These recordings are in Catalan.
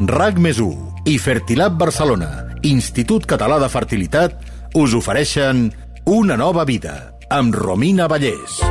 RAC més i Fertilab Barcelona, Institut Català de Fertilitat, us ofereixen Una nova vida, amb Romina Vallès.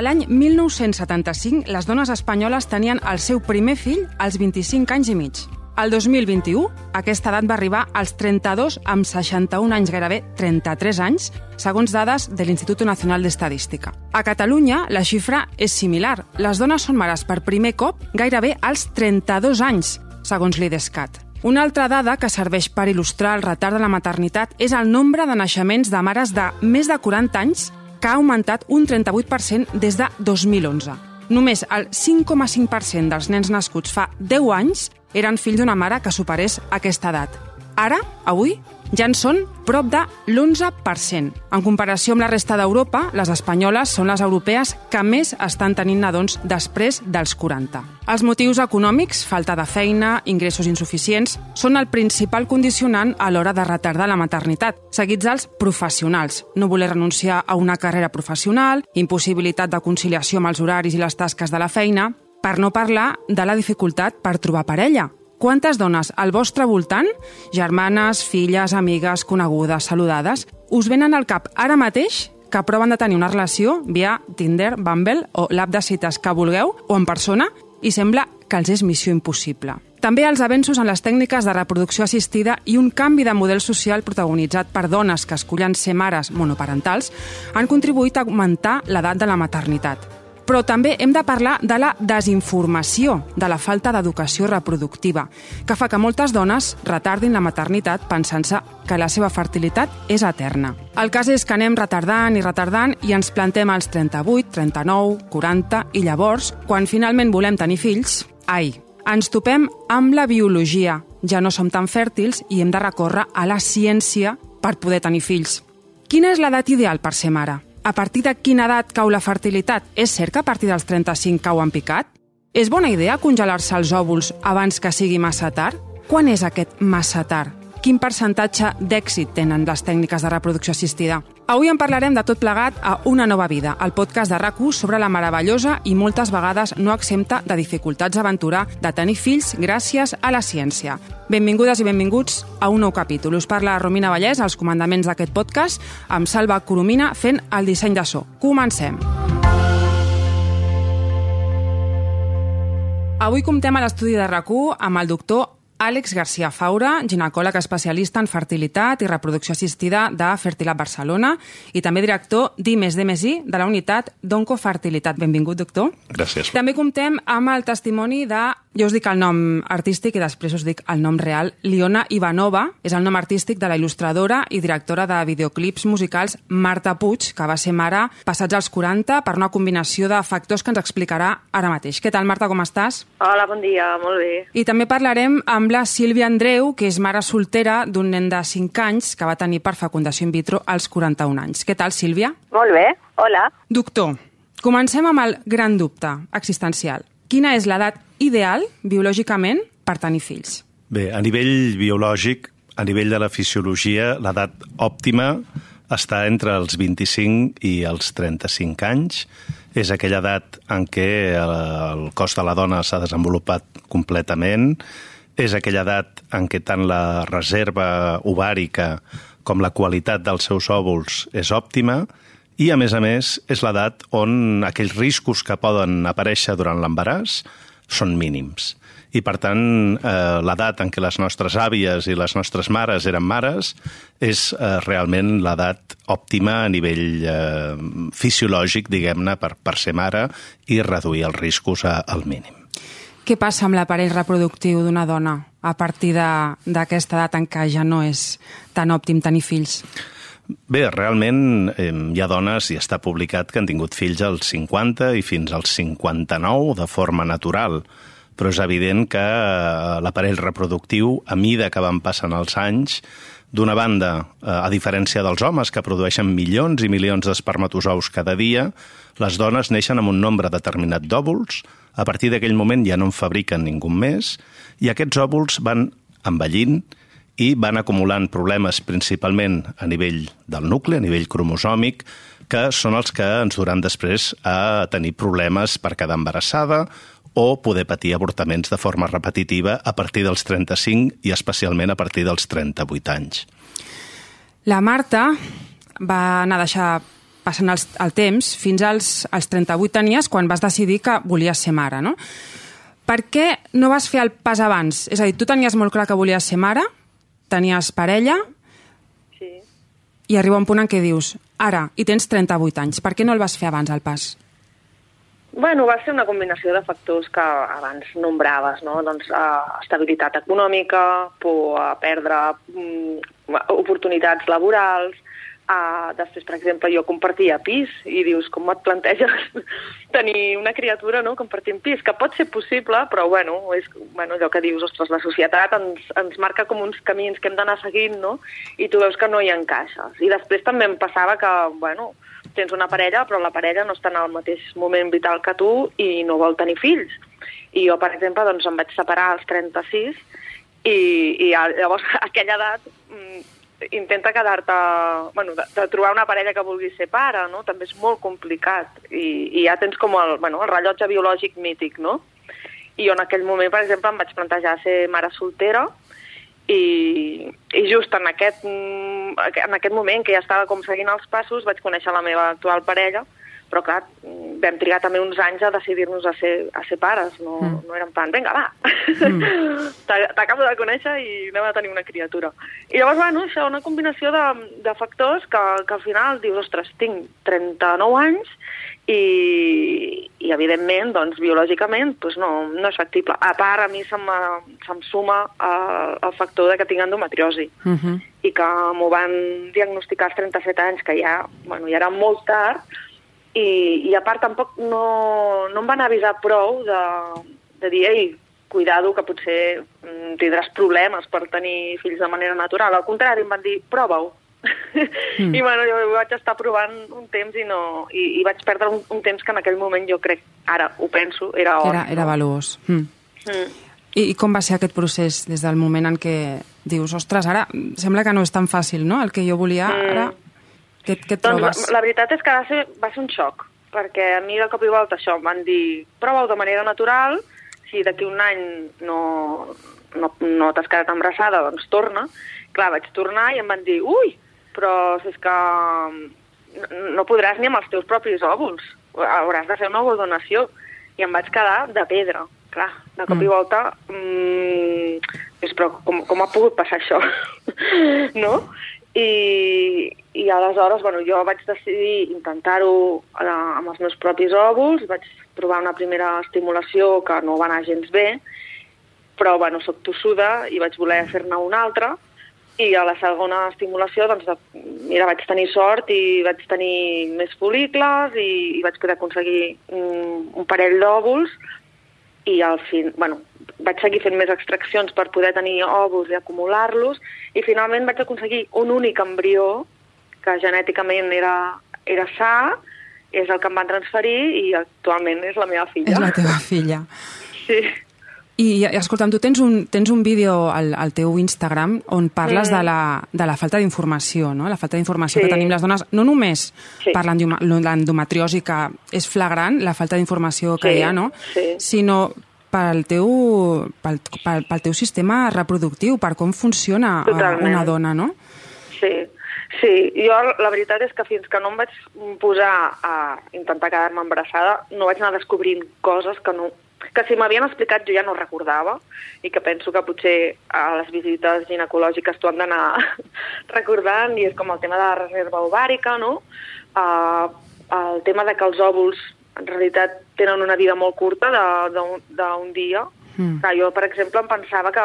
L'any 1975, les dones espanyoles tenien el seu primer fill als 25 anys i mig. El 2021, aquesta edat va arribar als 32 amb 61 anys, gairebé 33 anys, segons dades de l'Institut Nacional d'Estadística. A Catalunya, la xifra és similar. Les dones són mares per primer cop gairebé als 32 anys, segons l'IDESCAT. Una altra dada que serveix per il·lustrar el retard de la maternitat és el nombre de naixements de mares de més de 40 anys que ha augmentat un 38% des de 2011. Només el 5,5% dels nens nascuts fa 10 anys eren fills d'una mare que superés aquesta edat. Ara, avui, ja en són prop de l'11%. En comparació amb la resta d'Europa, les espanyoles són les europees que més estan tenint nadons després dels 40. Els motius econòmics, falta de feina, ingressos insuficients, són el principal condicionant a l'hora de retardar la maternitat, seguits dels professionals. No voler renunciar a una carrera professional, impossibilitat de conciliació amb els horaris i les tasques de la feina, per no parlar de la dificultat per trobar parella. Quantes dones al vostre voltant, germanes, filles, amigues, conegudes, saludades, us venen al cap ara mateix que proven de tenir una relació via Tinder, Bumble o l'app de cites que vulgueu o en persona i sembla que els és missió impossible. També els avenços en les tècniques de reproducció assistida i un canvi de model social protagonitzat per dones que escollen ser mares monoparentals han contribuït a augmentar l'edat de la maternitat. Però també hem de parlar de la desinformació, de la falta d'educació reproductiva, que fa que moltes dones retardin la maternitat pensant-se que la seva fertilitat és eterna. El cas és que anem retardant i retardant i ens plantem als 38, 39, 40 i llavors, quan finalment volem tenir fills, ai, ens topem amb la biologia. Ja no som tan fèrtils i hem de recórrer a la ciència per poder tenir fills. Quina és l'edat ideal per ser mare? A partir de quina edat cau la fertilitat? És cert que a partir dels 35 cau en picat? És bona idea congelar-se els òvuls abans que sigui massa tard? Quan és aquest massa tard? Quin percentatge d'èxit tenen les tècniques de reproducció assistida? Avui en parlarem de tot plegat a Una nova vida, el podcast de rac sobre la meravellosa i moltes vegades no exempta de dificultats d'aventura de tenir fills gràcies a la ciència. Benvingudes i benvinguts a un nou capítol. Us parla Romina Vallès, als comandaments d'aquest podcast, amb Salva Coromina fent el disseny de so. Comencem. Avui comptem a l'estudi de rac amb el doctor Àlex García Faura, ginecòleg especialista en fertilitat i reproducció assistida de Fertilab Barcelona i també director d'I+D+I de la unitat d'Oncofertilitat. Benvingut, doctor. Gràcies. També comptem amb el testimoni de jo us dic el nom artístic i després us dic el nom real. Liona Ivanova és el nom artístic de la il·lustradora i directora de videoclips musicals Marta Puig, que va ser mare passats els 40 per una combinació de factors que ens explicarà ara mateix. Què tal, Marta, com estàs? Hola, bon dia, molt bé. I també parlarem amb la Sílvia Andreu, que és mare soltera d'un nen de 5 anys que va tenir per fecundació in vitro als 41 anys. Què tal, Sílvia? Molt bé, hola. Doctor, comencem amb el gran dubte existencial. Quina és l'edat ideal, biològicament, per tenir fills? Bé, a nivell biològic, a nivell de la fisiologia, l'edat òptima està entre els 25 i els 35 anys. És aquella edat en què el cos de la dona s'ha desenvolupat completament. És aquella edat en què tant la reserva ovàrica com la qualitat dels seus òvuls és òptima i, a més a més, és l'edat on aquells riscos que poden aparèixer durant l'embaràs són mínims. I, per tant, eh, l'edat en què les nostres àvies i les nostres mares eren mares és eh, realment l'edat òptima a nivell eh, fisiològic, diguem-ne, per, per ser mare i reduir els riscos a, al mínim. Què passa amb l'aparell reproductiu d'una dona a partir d'aquesta edat en què ja no és tan òptim tenir fills? Bé, realment eh, hi ha dones, i està publicat, que han tingut fills als 50 i fins als 59 de forma natural, però és evident que eh, l'aparell reproductiu, a mida que van passant els anys, d'una banda, eh, a diferència dels homes, que produeixen milions i milions d'espermatozous cada dia, les dones neixen amb un nombre determinat d'òvuls, a partir d'aquell moment ja no en fabriquen ningú més, i aquests òvuls van envellint i van acumulant problemes principalment a nivell del nucli, a nivell cromosòmic, que són els que ens duran després a tenir problemes per quedar embarassada o poder patir avortaments de forma repetitiva a partir dels 35 i especialment a partir dels 38 anys. La Marta va anar a deixar passant el, temps fins als, als 38 tenies quan vas decidir que volies ser mare, no? Per què no vas fer el pas abans? És a dir, tu tenies molt clar que volies ser mare, tenies parella, Sí. i arriba un punt en què dius, ara, i tens 38 anys, per què no el vas fer abans, el pas? Bueno, va ser una combinació de factors que abans nombraves, no? Doncs uh, estabilitat econòmica, por a perdre mm, oportunitats laborals, uh, després, per exemple, jo compartia pis i dius, com et planteges tenir una criatura, no?, compartint pis, que pot ser possible, però, bueno, és bueno, allò que dius, ostres, la societat ens, ens marca com uns camins que hem d'anar seguint, no?, i tu veus que no hi encaixes. I després també em passava que, bueno, tens una parella, però la parella no està en el mateix moment vital que tu i no vol tenir fills. I jo, per exemple, doncs em vaig separar als 36 i, i llavors a aquella edat mm, intenta quedar-te... Bueno, de, de trobar una parella que vulgui ser pare, no? També és molt complicat. I, i ja tens com el, bueno, el rellotge biològic mític, no? I jo en aquell moment, per exemple, em vaig plantejar ser mare soltera i, i just en aquest, en aquest moment que ja estava com seguint els passos vaig conèixer la meva actual parella però clar, mm, vam trigar també uns anys a decidir-nos a, ser, a ser pares no, Mm. mm. no en plan, vinga, va T'a- t'acabo de conèixer i anem a tenir una criatura i llavors, bueno, això, una combinació de, de factors que, que al final dius, ostres, tinc 39 anys i, i evidentment, doncs, biològicament, doncs no, no és factible. A part, a mi se'm, se'm suma el, el factor de que tinc endometriosi Uh -huh. i que m'ho van diagnosticar als 37 anys, que ja, bueno, ja era molt tard, i, i a part tampoc no, no em van avisar prou de, de dir, ei, cuidado, que potser mm, tindràs problemes per tenir fills de manera natural. Al contrari, em van dir, prova-ho. Mm. I bueno, jo vaig estar provant un temps i, no, i, i vaig perdre un, un temps que en aquell moment jo crec, ara ho penso, era or. Era, era valuós. Mm. Mm. I, I com va ser aquest procés des del moment en què dius, ostres, ara sembla que no és tan fàcil, no?, el que jo volia, Mm. ara què, què et Doncs trobes? la, la veritat és que va ser, va ser un xoc, perquè a mi de cop i volta això em van dir prova-ho de manera natural, si d'aquí un any no, no, no t'has quedat embarassada, doncs torna. Clar, vaig tornar i em van dir, ui, però si és que no, no podràs ni amb els teus propis òvuls, hauràs de fer una ovodonació. I em vaig quedar de pedra, clar, de cop Mm. i volta... Mm, dius, però com, com ha pogut passar això? no? I, i aleshores, bueno, jo vaig decidir intentar-ho amb els meus propis òvuls, vaig provar una primera estimulació que no va anar gens bé, però, bueno, soc tossuda i vaig voler fer-ne una altra, i a la segona estimulació, doncs, de, mira, vaig tenir sort i vaig tenir més folicles i, i vaig poder aconseguir un, un parell d'òvuls i al fin, bueno, vaig seguir fent més extraccions per poder tenir òvuls i acumular-los i finalment vaig aconseguir un únic embrió que genèticament era, era sa, és el que em van transferir i actualment és la meva filla. És la teva filla. Sí. I, escolta'm, tu tens un, tens un vídeo al, al teu Instagram on parles Mm. de, la, de la falta d'informació, no? La falta d'informació Sí. que tenim les dones, no només Sí. per l'endometriosi, que és flagrant, la falta d'informació que Sí, hi ha, no? sí. Sinó pel teu, pel, pel, pel teu sistema reproductiu, per com funciona eh, Totalment. una dona, no? Sí, sí. Jo la veritat és que fins que no em vaig posar a intentar quedar-me embarassada no vaig anar descobrint coses que no que si m'havien explicat jo ja no recordava i que penso que potser a les visites ginecològiques t'ho han d'anar recordant i és com el tema de la reserva ovàrica, no? Uh, el tema de que els òvuls en realitat tenen una vida molt curta d'un dia Mm. que jo, per exemple, em pensava que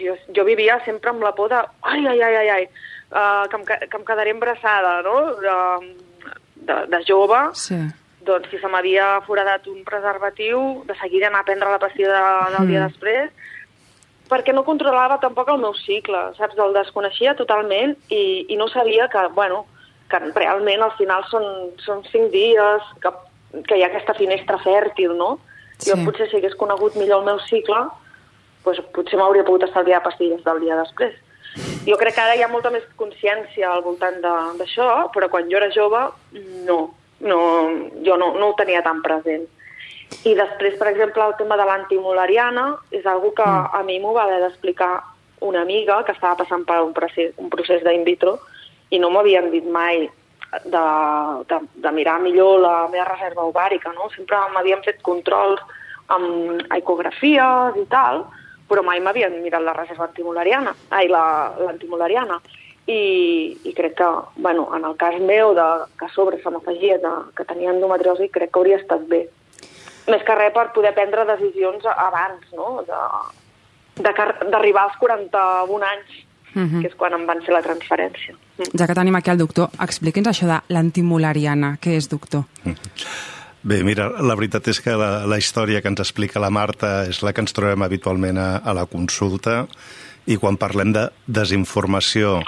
jo, jo vivia sempre amb la por de ai, ai, ai, ai, ai uh, que, em, que, em quedaré embarassada, no?, de, de, de jove, Sí. doncs si se m'havia foradat un preservatiu, de seguida anar a prendre la pastilla de, del dia Mm. després, perquè no controlava tampoc el meu cicle, saps? El desconeixia totalment i, i no sabia que, bueno, que realment al final són, són cinc dies, que, que hi ha aquesta finestra fèrtil, no? Sí. Jo potser si hagués conegut millor el meu cicle, doncs potser m'hauria pogut estalviar pastilles del dia després. Jo crec que ara hi ha molta més consciència al voltant d'això, però quan jo era jove no, no jo no, no ho tenia tan present. I després, per exemple, el tema de l'antimolariana és algo que mm. a mi m'ho va haver d'explicar una amiga que estava passant per un procés, un procés d'in vitro i no m'havien dit mai de, de, de mirar millor la meva reserva ovàrica, no? Sempre m'havien fet controls amb ecografies i tal, però mai m'havien mirat la reserva antimolariana, ai, l'antimolariana. La, I, I crec que, bueno, en el cas meu, de, que a sobre se m'afegia que tenia endometriosi, crec que hauria estat bé. Més que res per poder prendre decisions abans, no?, d'arribar als 41 anys, uh mhm. -huh. que és quan em van fer la transferència. Ja que tenim aquí el doctor, expliqui'ns això de l'antimolariana. Què és, doctor? Bé, mira, la veritat és que la, la història que ens explica la Marta és la que ens trobem habitualment a, a la consulta i quan parlem de desinformació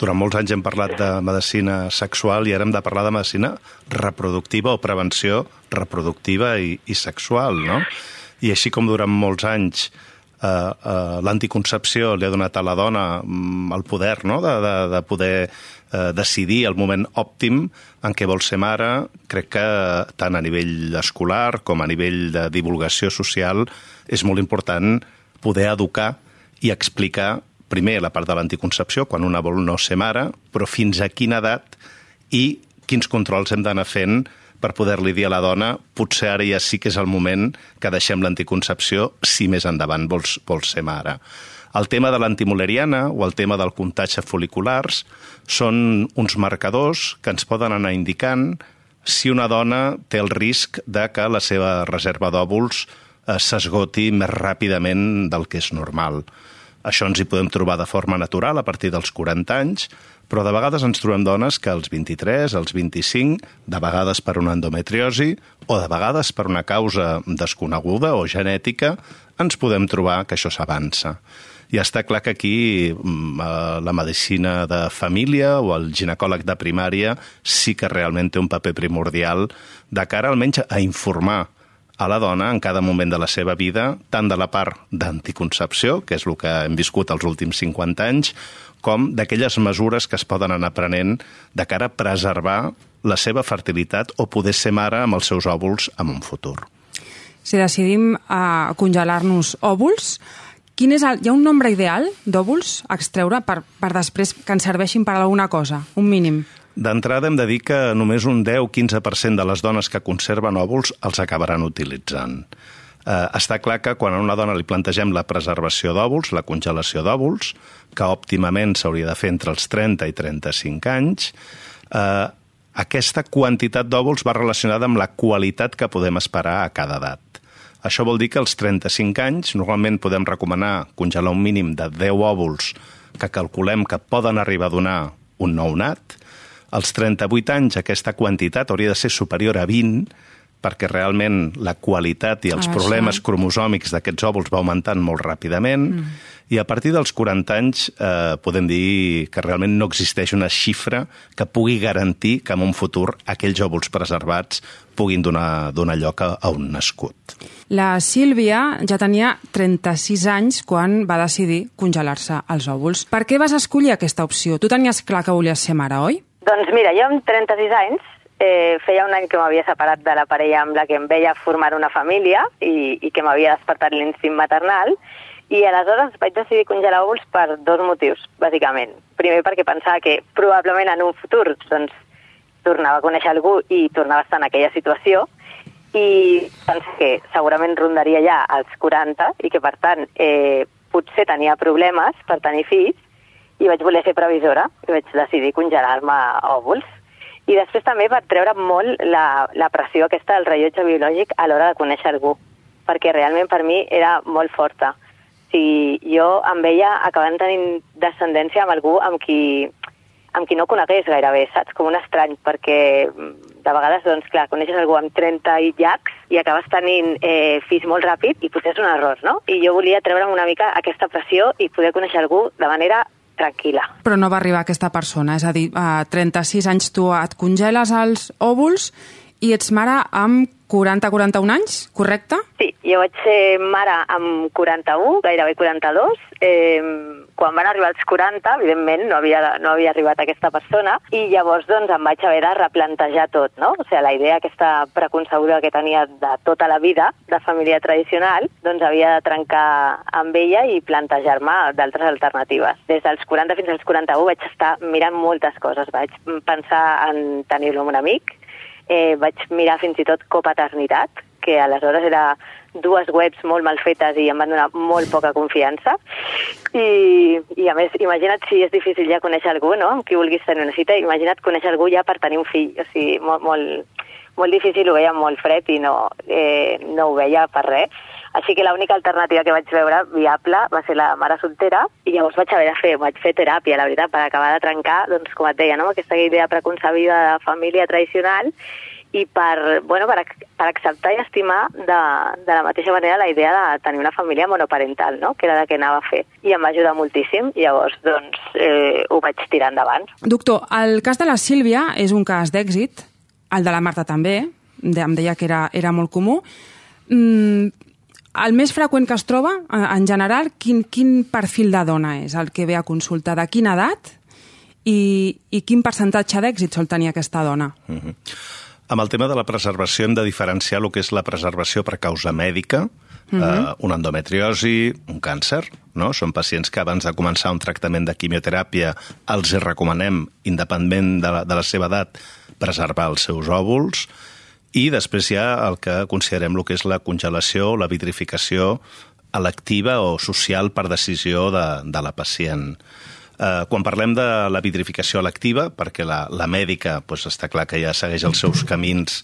durant molts anys hem parlat de medicina sexual i ara hem de parlar de medicina reproductiva o prevenció reproductiva i, i sexual, no? I així com durant molts anys eh, eh, l'anticoncepció li ha donat a la dona mm, el poder no? de, de, de poder eh, decidir el moment òptim en què vol ser mare, crec que tant a nivell escolar com a nivell de divulgació social és molt important poder educar i explicar primer la part de l'anticoncepció, quan una vol no ser mare, però fins a quina edat i quins controls hem d'anar fent per poder-li dir a la dona potser ara ja sí que és el moment que deixem l'anticoncepció si més endavant vols, vols ser mare. El tema de l'antimoleriana o el tema del comptatge foliculars són uns marcadors que ens poden anar indicant si una dona té el risc de que la seva reserva d'òvuls eh, s'esgoti més ràpidament del que és normal. Això ens hi podem trobar de forma natural a partir dels 40 anys, però de vegades ens trobem dones que als 23, als 25, de vegades per una endometriosi o de vegades per una causa desconeguda o genètica, ens podem trobar que això s'avança. I està clar que aquí mm, eh, la medicina de família o el ginecòleg de primària sí que realment té un paper primordial de cara almenys a informar a la dona en cada moment de la seva vida, tant de la part d'anticoncepció, que és el que hem viscut els últims 50 anys, com d'aquelles mesures que es poden anar prenent de cara a preservar la seva fertilitat o poder ser mare amb els seus òvuls en un futur. Si decidim uh, congelar-nos òvuls, quin és el, hi ha un nombre ideal d'òvuls a extreure per, per després que ens serveixin per alguna cosa, un mínim? D'entrada hem de dir que només un 10-15% de les dones que conserven òvuls els acabaran utilitzant. Eh, està clar que quan a una dona li plantegem la preservació d'òvuls, la congelació d'òvuls, que òptimament s'hauria de fer entre els 30 i 35 anys, eh, aquesta quantitat d'òvuls va relacionada amb la qualitat que podem esperar a cada edat. Això vol dir que als 35 anys normalment podem recomanar congelar un mínim de 10 òvuls que calculem que poden arribar a donar un nou nat, als 38 anys aquesta quantitat hauria de ser superior a 20 perquè realment la qualitat i els ah, problemes això. cromosòmics d'aquests òvuls va augmentant molt ràpidament mm. i a partir dels 40 anys eh, podem dir que realment no existeix una xifra que pugui garantir que en un futur aquells òvuls preservats puguin donar, donar lloc a, a un nascut. La Sílvia ja tenia 36 anys quan va decidir congelar-se els òvuls. Per què vas escollir aquesta opció? Tu tenies clar que volies ser mare, oi? Doncs mira, jo amb 36 anys eh, feia un any que m'havia separat de la parella amb la que em veia formar una família i, i que m'havia despertat l'instint maternal i aleshores vaig decidir congelar òvuls per dos motius, bàsicament. Primer perquè pensava que probablement en un futur doncs, tornava a conèixer algú i tornava a estar en aquella situació i pensava que segurament rondaria ja als 40 i que per tant eh, potser tenia problemes per tenir fills i vaig voler ser previsora i vaig decidir congelar-me òvuls. I després també va treure molt la, la pressió aquesta del rellotge biològic a l'hora de conèixer algú, perquè realment per mi era molt forta. Si jo em veia acabant tenint descendència amb algú amb qui, amb qui no conegués gairebé, saps? Com un estrany, perquè mm, de vegades, doncs, clar, coneixes algú amb 30 i llacs i acabes tenint eh, fills molt ràpid i potser és un error, no? I jo volia treure'm una mica aquesta pressió i poder conèixer algú de manera tranquil·la. Però no va arribar aquesta persona, és a dir, a 36 anys tu et congeles els òvuls I ets mare amb 40-41 anys, correcte? Sí, jo vaig ser mare amb 41, gairebé 42. Eh, quan van arribar els 40, evidentment, no havia, no havia arribat aquesta persona, i llavors doncs, em vaig haver de replantejar tot, no? O sigui, la idea aquesta preconcebuda que tenia de tota la vida, de família tradicional, doncs havia de trencar amb ella i plantejar-me d'altres alternatives. Des dels 40 fins als 41 vaig estar mirant moltes coses. Vaig pensar en tenir-lo amb un amic, eh, vaig mirar fins i tot copaternitat, que aleshores era dues webs molt mal fetes i em van donar molt poca confiança. I, i a més, imagina't si és difícil ja conèixer algú, no?, amb qui vulguis tenir una cita, imagina't conèixer algú ja per tenir un fill, o sigui, molt, molt, molt difícil, ho veia molt fred i no, eh, no ho veia per res. Així que l'única alternativa que vaig veure viable va ser la mare soltera i llavors vaig haver de fer, vaig fer teràpia, la veritat, per acabar de trencar, doncs, com et deia, no? aquesta idea preconcebida de família tradicional i per, bueno, per, per acceptar i estimar de, de la mateixa manera la idea de tenir una família monoparental, no? que era la que anava a fer. I em va ajudar moltíssim, i llavors doncs, eh, ho vaig tirar endavant. Doctor, el cas de la Sílvia és un cas d'èxit, el de la Marta també, em deia que era, era molt comú. Mm, el més freqüent que es troba, en general, quin, quin perfil de dona és el que ve a consulta? De quina edat? I, i quin percentatge d'èxit sol tenir aquesta dona? Uh mhm. -huh. Amb el tema de la preservació hem de diferenciar el que és la preservació per causa mèdica, uh -huh. eh, una endometriosi, un càncer, no? Són pacients que abans de començar un tractament de quimioteràpia els recomanem, independentment de la, de la seva edat, preservar els seus òvuls, i després hi ha el que considerem el que és la congelació, la vitrificació electiva o social per decisió de, de la pacient. Eh, quan parlem de la vitrificació electiva, perquè la, la mèdica pues, està clar que ja segueix els seus camins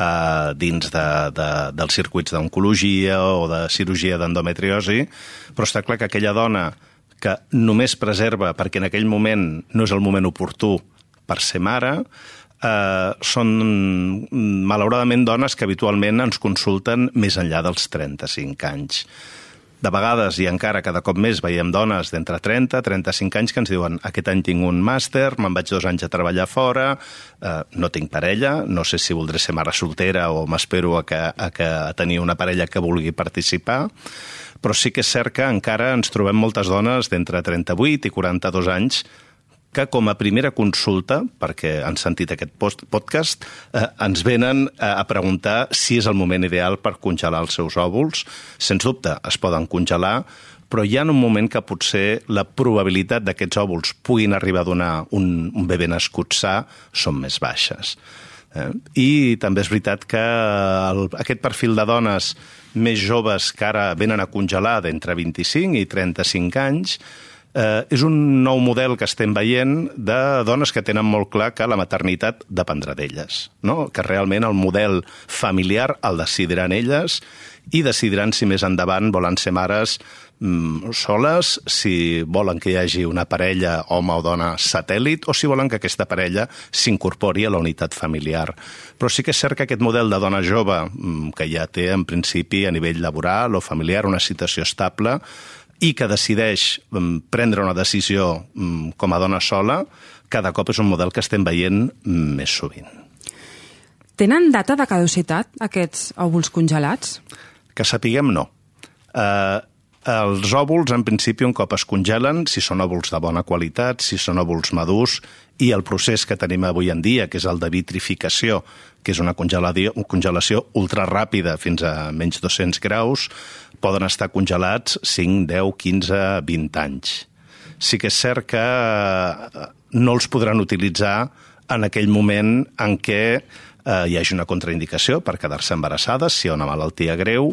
eh, dins de, de, dels circuits d'oncologia o de cirurgia d'endometriosi, però està clar que aquella dona que només preserva perquè en aquell moment no és el moment oportú per ser mare, eh, són malauradament dones que habitualment ens consulten més enllà dels 35 anys de vegades, i encara cada cop més, veiem dones d'entre 30 35 anys que ens diuen aquest any tinc un màster, me'n vaig dos anys a treballar fora, eh, no tinc parella, no sé si voldré ser mare soltera o m'espero a, que, a, que, a tenir una parella que vulgui participar, però sí que és cert que encara ens trobem moltes dones d'entre 38 i 42 anys que com a primera consulta, perquè han sentit aquest post podcast, eh, ens venen a, a preguntar si és el moment ideal per congelar els seus òvuls. Sens dubte, es poden congelar, però hi ha un moment que potser la probabilitat d'aquests òvuls puguin arribar a donar un, un bebè nascut sa són més baixes. Eh? I també és veritat que el, aquest perfil de dones més joves que ara venen a congelar d'entre 25 i 35 anys eh, és un nou model que estem veient de dones que tenen molt clar que la maternitat dependrà d'elles, no? que realment el model familiar el decidiran elles i decidiran si més endavant volen ser mares mm, soles, si volen que hi hagi una parella home o dona satèl·lit o si volen que aquesta parella s'incorpori a la unitat familiar. Però sí que és cert que aquest model de dona jove, mm, que ja té en principi a nivell laboral o familiar una situació estable, i que decideix mm, prendre una decisió mm, com a dona sola, cada cop és un model que estem veient mm, més sovint. Tenen data de caducitat, aquests òvuls congelats? Que sapiguem, no. Eh, els òvuls, en principi, un cop es congelen, si són òvuls de bona qualitat, si són òvuls madurs, i el procés que tenim avui en dia, que és el de vitrificació, que és una congelació, una congelació ultraràpida fins a menys 200 graus, poden estar congelats 5, 10, 15, 20 anys. Sí que és cert que eh, no els podran utilitzar en aquell moment en què eh, hi hagi una contraindicació per quedar-se embarassades, si hi ha una malaltia greu,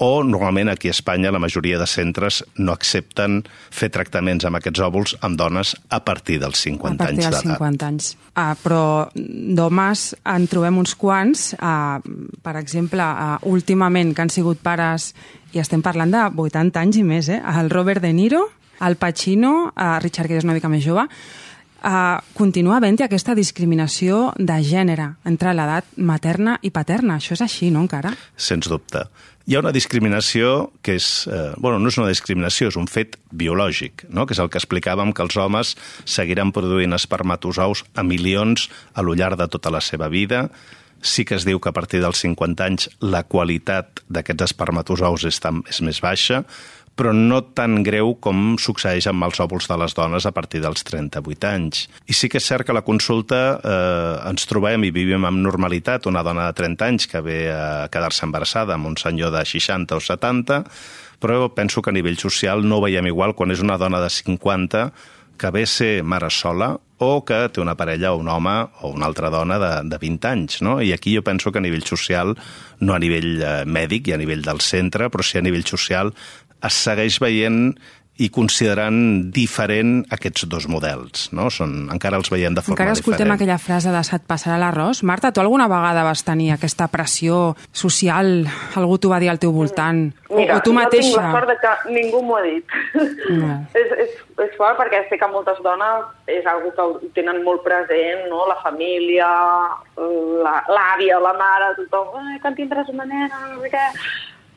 o normalment aquí a Espanya la majoria de centres no accepten fer tractaments amb aquests òvuls amb dones a partir dels 50 anys d'edat. A partir dels 50 anys. Uh, però d'homes en trobem uns quants, uh, per exemple, uh, últimament que han sigut pares, i estem parlant de 80 anys i més, eh? el Robert De Niro, el Pacino, uh, Richard Gere és una mica més jove, uh, continua havent-hi aquesta discriminació de gènere entre l'edat materna i paterna. Això és així, no, encara? Sens dubte hi ha una discriminació que és... Eh, bueno, no és una discriminació, és un fet biològic, no? que és el que explicàvem, que els homes seguiran produint espermatozous a milions a lo llarg de tota la seva vida, Sí que es diu que a partir dels 50 anys la qualitat d'aquests espermatozous és, tan, és més baixa, però no tan greu com succeeix amb els òvuls de les dones a partir dels 38 anys. I sí que és cert que la consulta eh, ens trobem i vivim amb normalitat una dona de 30 anys que ve a quedar-se embarassada amb un senyor de 60 o 70, però penso que a nivell social no ho veiem igual quan és una dona de 50 que ve a ser mare sola o que té una parella o un home o una altra dona de, de 20 anys. No? I aquí jo penso que a nivell social, no a nivell eh, mèdic i a nivell del centre, però sí a nivell social, es segueix veient i considerant diferent aquests dos models, no? Són, encara els veiem de forma encara escoltem diferent. aquella frase de se't passarà l'arròs. Marta, tu alguna vegada vas tenir aquesta pressió social? Algú t'ho va dir al teu voltant? Mira, o, tu mateixa? jo tinc la sort de que ningú m'ho ha dit. No. és, és, és fort perquè sé que moltes dones és algo que ho tenen molt present, no? La família, l'àvia, la, la mare, tothom, eh, que en tindràs una nena, no sé què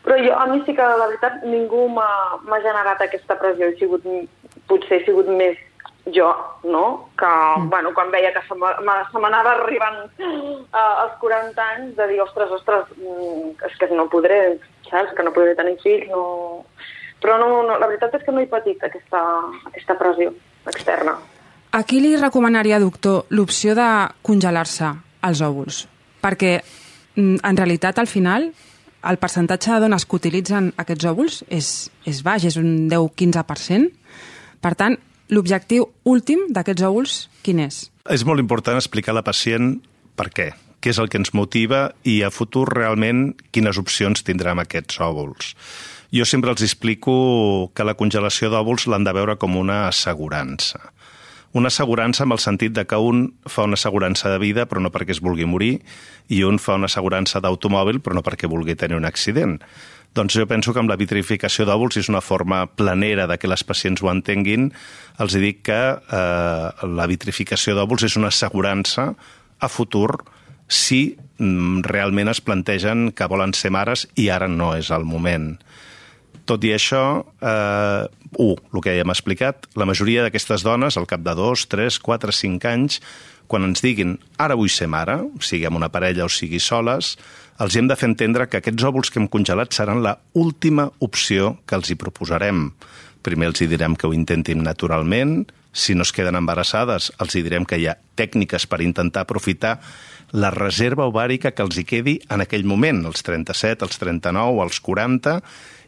però jo, a mi sí que, la veritat, ningú m'ha generat aquesta pressió. He sigut, potser he sigut més jo, no? Que, mm. bueno, quan veia que se m'anava arribant uh, als 40 anys, de dir, ostres, ostres, mm, és que no podré, saps? Que no podré tenir fills, no... Però no, no, la veritat és que no he patit aquesta, aquesta pressió externa. A qui li recomanaria, doctor, l'opció de congelar-se els òvuls? Perquè, mm, en realitat, al final, el percentatge de dones que utilitzen aquests òvuls és, és baix, és un 10-15%. Per tant, l'objectiu últim d'aquests òvuls, quin és? És molt important explicar a la pacient per què, què és el que ens motiva i a futur realment quines opcions tindrà amb aquests òvuls. Jo sempre els explico que la congelació d'òvuls l'han de veure com una assegurança una assegurança amb el sentit de que un fa una assegurança de vida però no perquè es vulgui morir i un fa una assegurança d'automòbil però no perquè vulgui tenir un accident. Doncs jo penso que amb la vitrificació d'òvuls és una forma planera de que les pacients ho entenguin. Els dic que eh, la vitrificació d'òvuls és una assegurança a futur si mm, realment es plantegen que volen ser mares i ara no és el moment. Tot i això, eh, un, el que ja hem explicat, la majoria d'aquestes dones, al cap de dos, tres, quatre, cinc anys, quan ens diguin ara vull ser mare, sigui amb una parella o sigui soles, els hem de fer entendre que aquests òvuls que hem congelat seran la última opció que els hi proposarem. Primer els hi direm que ho intentin naturalment, si no es queden embarassades, els hi direm que hi ha tècniques per intentar aprofitar la reserva ovàrica que els hi quedi en aquell moment, els 37, els 39, els 40,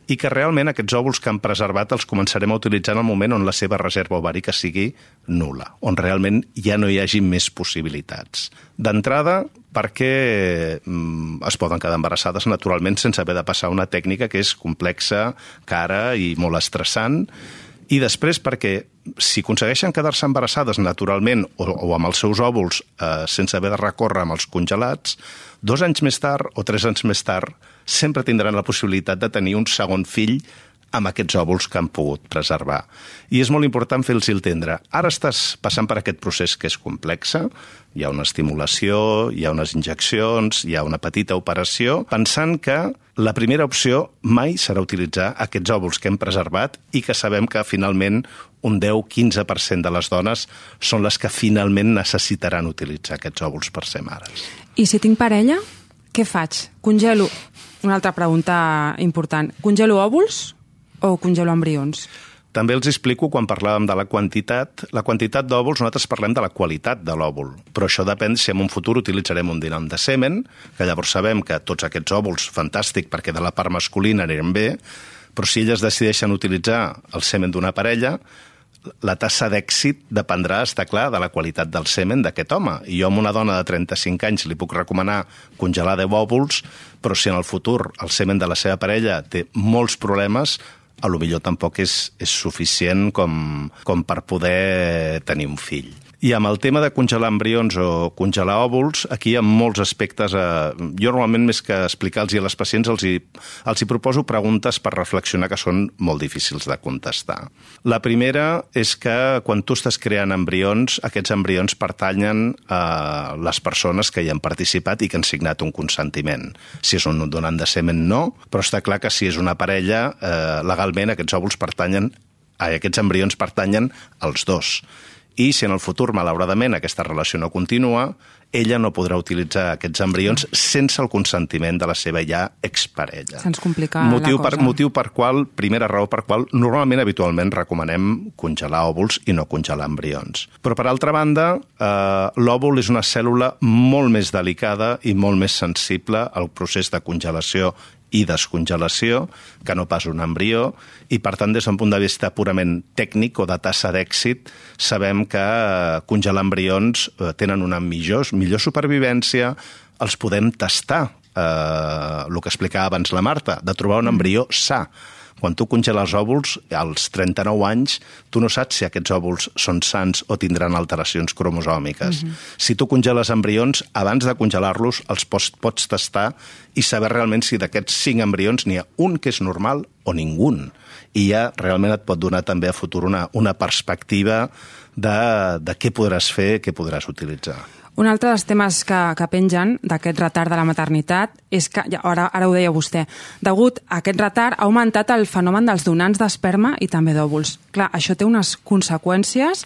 i que realment aquests òvuls que han preservat els començarem a utilitzar en el moment on la seva reserva ovàrica sigui nula, on realment ja no hi hagi més possibilitats. D'entrada, perquè mm, es poden quedar embarassades naturalment sense haver de passar una tècnica que és complexa, cara i molt estressant, i després perquè si aconsegueixen quedar-se embarassades naturalment o, o amb els seus òvuls eh, sense haver de recórrer amb els congelats, dos anys més tard o tres anys més tard sempre tindran la possibilitat de tenir un segon fill amb aquests òvuls que han pogut preservar. I és molt important fer-los entendre. Ara estàs passant per aquest procés que és complexa, hi ha una estimulació, hi ha unes injeccions, hi ha una petita operació, pensant que la primera opció mai serà utilitzar aquests òvuls que hem preservat i que sabem que finalment un 10-15% de les dones són les que finalment necessitaran utilitzar aquests òvuls per ser mares. I si tinc parella, què faig? Congelo una altra pregunta important. Congelo òvuls o congelo embrions? També els explico quan parlàvem de la quantitat. La quantitat d'òvuls, nosaltres parlem de la qualitat de l'òvul, però això depèn si en un futur utilitzarem un dinam de semen, que llavors sabem que tots aquests òvuls, fantàstic, perquè de la part masculina anirem bé, però si elles decideixen utilitzar el semen d'una parella, la tassa d'èxit dependrà, està clar, de la qualitat del semen d'aquest home. I jo amb una dona de 35 anys li puc recomanar congelar 10 òvuls, però si en el futur el semen de la seva parella té molts problemes, a lo millor tampoc és, és suficient com, com per poder tenir un fill. I amb el tema de congelar embrions o congelar òvuls, aquí hi ha molts aspectes. Eh, jo normalment, més que explicar-los a les pacients, els hi, els hi proposo preguntes per reflexionar que són molt difícils de contestar. La primera és que quan tu estàs creant embrions, aquests embrions pertanyen a les persones que hi han participat i que han signat un consentiment. Si és un donant de semen, no, però està clar que si és una parella, eh, legalment aquests òvuls pertanyen, a aquests embrions pertanyen als dos i si en el futur, malauradament, aquesta relació no continua, ella no podrà utilitzar aquests embrions sense el consentiment de la seva ja exparella. Se'ns complica motiu la per, cosa. motiu per qual, primera raó per qual, normalment, habitualment, recomanem congelar òvuls i no congelar embrions. Però, per altra banda, eh, l'òvul és una cèl·lula molt més delicada i molt més sensible al procés de congelació i descongelació que no pas un embrió i per tant des d'un punt de vista purament tècnic o de tassa d'èxit sabem que eh, congelar embrions eh, tenen una millor, millor supervivència, els podem tastar eh, el que explicava abans la Marta, de trobar un embrió sa. Quan tu congeles òvuls, als 39 anys, tu no saps si aquests òvuls són sants o tindran alteracions cromosòmiques. Mm -hmm. Si tu congeles embrions, abans de congelar-los, els pots, pots tastar i saber realment si d'aquests 5 embrions n'hi ha un que és normal o ningú. I ja realment et pot donar també a futur una, una perspectiva de, de què podràs fer, què podràs utilitzar. Un altre dels temes que, que pengen d'aquest retard de la maternitat és que, ja, ara, ara ho deia vostè, degut a aquest retard ha augmentat el fenomen dels donants d'esperma i també d'òvuls. Clar, això té unes conseqüències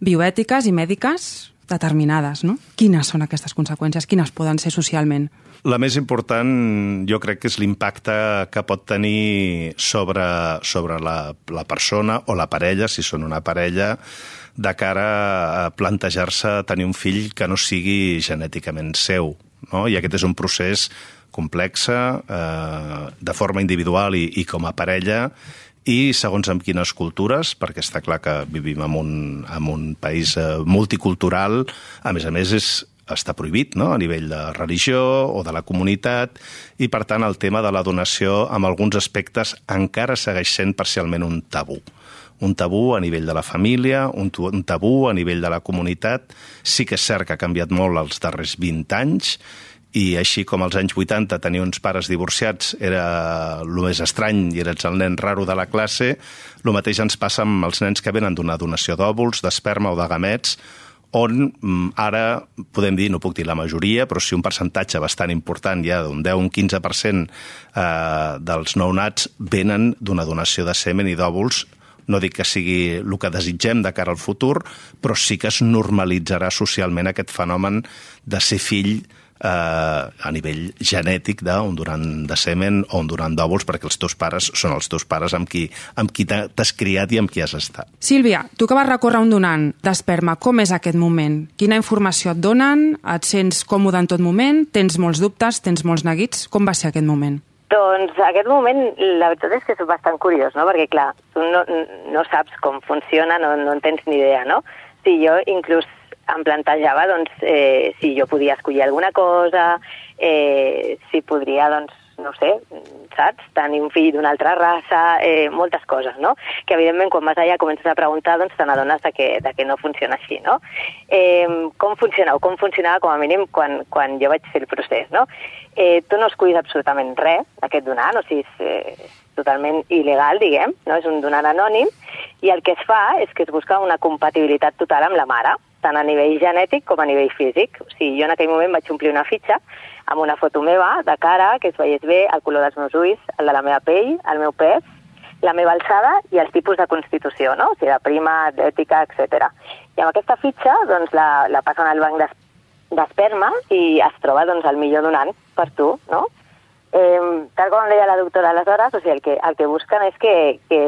bioètiques i mèdiques determinades, no? Quines són aquestes conseqüències? Quines poden ser socialment? La més important jo crec que és l'impacte que pot tenir sobre, sobre la, la persona o la parella, si són una parella, de cara a plantejar-se tenir un fill que no sigui genèticament seu. No? I aquest és un procés complex, eh, de forma individual i, i com a parella, i segons amb quines cultures, perquè està clar que vivim en un, en un país eh, multicultural, a més a més és, està prohibit no? a nivell de religió o de la comunitat i, per tant, el tema de la donació, amb alguns aspectes, encara segueix sent parcialment un tabú un tabú a nivell de la família, un, un tabú a nivell de la comunitat. Sí que és cert que ha canviat molt els darrers 20 anys, i així com als anys 80 tenir uns pares divorciats era el més estrany i eres el nen raro de la classe, el mateix ens passa amb els nens que venen d'una donació d'òvuls, d'esperma o de gamets, on mm, ara podem dir, no puc dir la majoria, però sí un percentatge bastant important, ja d'un 10 un 15% eh, dels nounats venen d'una donació de semen i d'òvuls no dic que sigui el que desitgem de cara al futur, però sí que es normalitzarà socialment aquest fenomen de ser fill eh, a nivell genètic d'un donant de semen o un donant d'òvuls, perquè els teus pares són els teus pares amb qui, amb qui t'has criat i amb qui has estat. Sílvia, tu que vas recórrer un donant d'esperma, com és aquest moment? Quina informació et donen? Et sents còmode en tot moment? Tens molts dubtes? Tens molts neguits? Com va ser aquest moment? Doncs aquest moment, la veritat és que és bastant curiós, no? Perquè, clar, tu no, no saps com funciona, no, no en tens ni idea, no? Si jo inclús em plantejava, doncs, eh, si jo podia escollir alguna cosa, eh, si podria, doncs, no sé, saps? Tenir un fill d'una altra raça, eh, moltes coses, no? Que, evidentment, quan vas allà comences a preguntar, doncs te n'adones de, que, de que no funciona així, no? Eh, com funciona, o com funcionava, com a mínim, quan, quan jo vaig fer el procés, no? Eh, tu no escullis absolutament res d'aquest donant, o sigui, és eh, totalment il·legal, diguem, no? És un donant anònim, i el que es fa és que es busca una compatibilitat total amb la mare, tant a nivell genètic com a nivell físic. O sigui, jo en aquell moment vaig omplir una fitxa amb una foto meva, de cara, que es veiés bé el color dels meus ulls, el de la meva pell, el meu pes, la meva alçada i els tipus de constitució, no? O sigui, de prima, atlètica, etc. I amb aquesta fitxa, doncs, la, la passen al banc d'es- d'esperma i es troba, doncs, el millor donant per tu, no? Eh, tal com deia la doctora aleshores, o sigui, el que, el que busquen és que, que,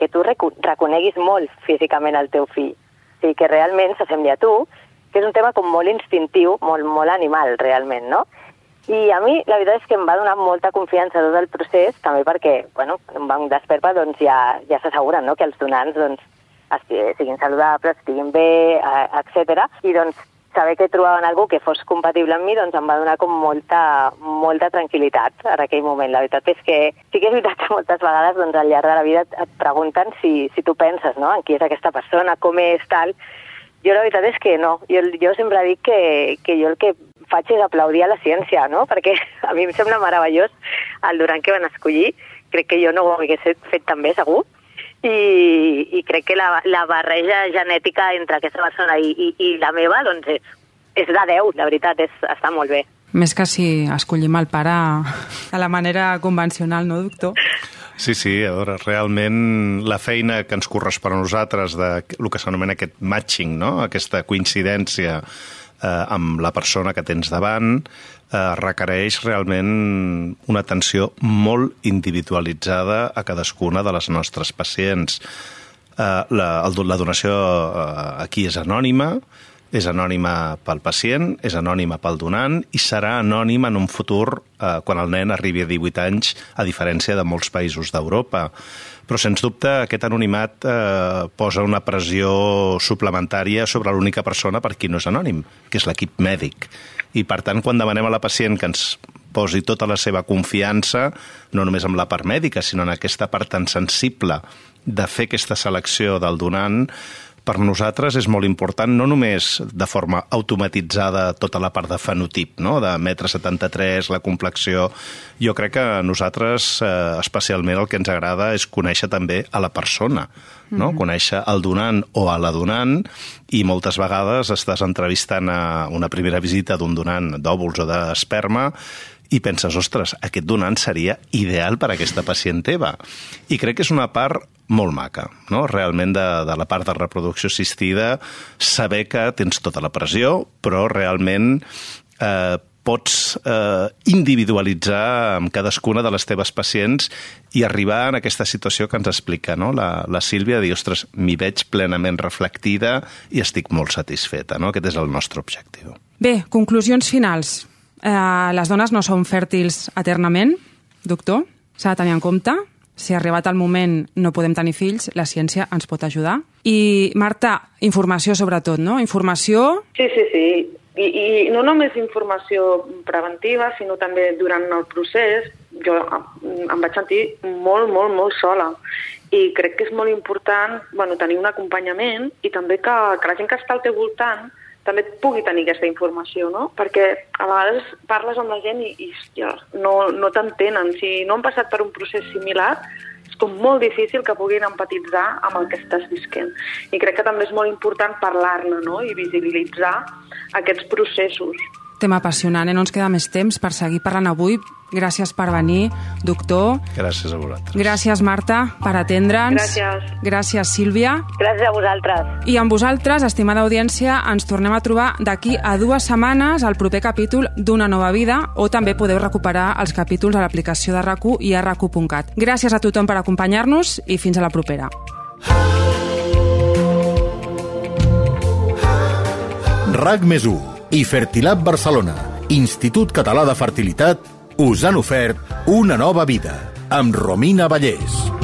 que tu reco- reconeguis molt físicament el teu fill. Sigui, que realment s'assembli a tu, que és un tema com molt instintiu, molt, molt animal, realment, no? I a mi, la veritat és que em va donar molta confiança tot el procés, també perquè, bueno, un banc d'esperma doncs, ja, ja s'asseguren no? que els donants doncs, esti, siguin saludables, estiguin bé, eh, etc. I doncs saber que trobaven algú que fos compatible amb mi doncs em va donar com molta, molta tranquil·litat en aquell moment. La veritat és que sí que és veritat que moltes vegades doncs, al llarg de la vida et, pregunten si, si tu penses no? en qui és aquesta persona, com és, tal... Jo la veritat és que no. Jo, jo sempre dic que, que jo el que faig és aplaudir a la ciència, no? Perquè a mi em sembla meravellós el Durant que van escollir. Crec que jo no ho hagués fet tan bé, segur. I, i crec que la, la barreja genètica entre aquesta persona i, i, i la meva doncs és, és de 10, la veritat, és, està molt bé. Més que si escollim el pare de la manera convencional, no, doctor? Sí, sí, a veure, realment la feina que ens correspon a nosaltres de el que s'anomena aquest matching, no? aquesta coincidència eh, amb la persona que tens davant, eh, requereix realment una atenció molt individualitzada a cadascuna de les nostres pacients. Eh, la, el, la donació eh, aquí és anònima, és anònima pel pacient, és anònima pel donant i serà anònima en un futur eh, quan el nen arribi a 18 anys, a diferència de molts països d'Europa. Però, sens dubte, aquest anonimat eh, posa una pressió suplementària sobre l'única persona per qui no és anònim, que és l'equip mèdic. I, per tant, quan demanem a la pacient que ens posi tota la seva confiança, no només amb la part mèdica, sinó en aquesta part tan sensible de fer aquesta selecció del donant, per nosaltres és molt important no només de forma automatitzada tota la part de fenotip, no? de metre 73, la complexió. Jo crec que a nosaltres, eh, especialment, el que ens agrada és conèixer també a la persona, no? Mm -hmm. conèixer el donant o a la donant, i moltes vegades estàs entrevistant a una primera visita d'un donant d'òvuls o d'esperma i penses, ostres, aquest donant seria ideal per a aquesta pacient teva. I crec que és una part molt maca, no? realment de, de la part de reproducció assistida, saber que tens tota la pressió, però realment eh, pots eh, individualitzar amb cadascuna de les teves pacients i arribar en aquesta situació que ens explica no? la, la Sílvia, dir, ostres, m'hi veig plenament reflectida i estic molt satisfeta. No? Aquest és el nostre objectiu. Bé, conclusions finals. Eh, les dones no són fèrtils eternament, doctor? S'ha de tenir en compte? si arribat el moment no podem tenir fills, la ciència ens pot ajudar. I, Marta, informació sobretot, no? Informació... Sí, sí, sí. I, i no només informació preventiva, sinó també durant el procés. Jo em vaig sentir molt, molt, molt sola. I crec que és molt important bueno, tenir un acompanyament i també que, que la gent que està al teu voltant també pugui tenir aquesta informació, no? Perquè a vegades parles amb la gent i, i hòstia, no, no t'entenen. Si no han passat per un procés similar, és com molt difícil que puguin empatitzar amb el que estàs visquent. I crec que també és molt important parlar-ne no? i visibilitzar aquests processos tema apassionant. Eh? No ens queda més temps per seguir parlant avui. Gràcies per venir, doctor. Gràcies a vosaltres. Gràcies, Marta, per atendre'ns. Gràcies. Gràcies, Sílvia. Gràcies a vosaltres. I amb vosaltres, estimada audiència, ens tornem a trobar d'aquí a dues setmanes al proper capítol d'Una nova vida o també podeu recuperar els capítols a l'aplicació de rac i a rac Gràcies a tothom per acompanyar-nos i fins a la propera. RAC més 1 i Fertilab Barcelona, Institut Català de Fertilitat, us han ofert una nova vida amb Romina Vallès.